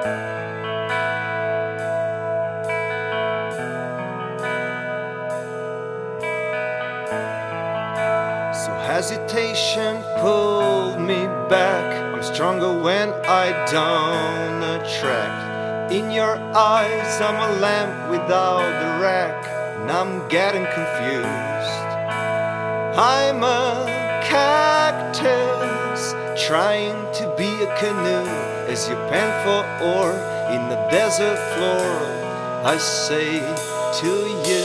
So hesitation pulled me back. I'm stronger when I don't track. In your eyes, I'm a lamp without a rack, and I'm getting confused. I'm a cat trying to be a canoe as you pan for ore in the desert floor. I say to you.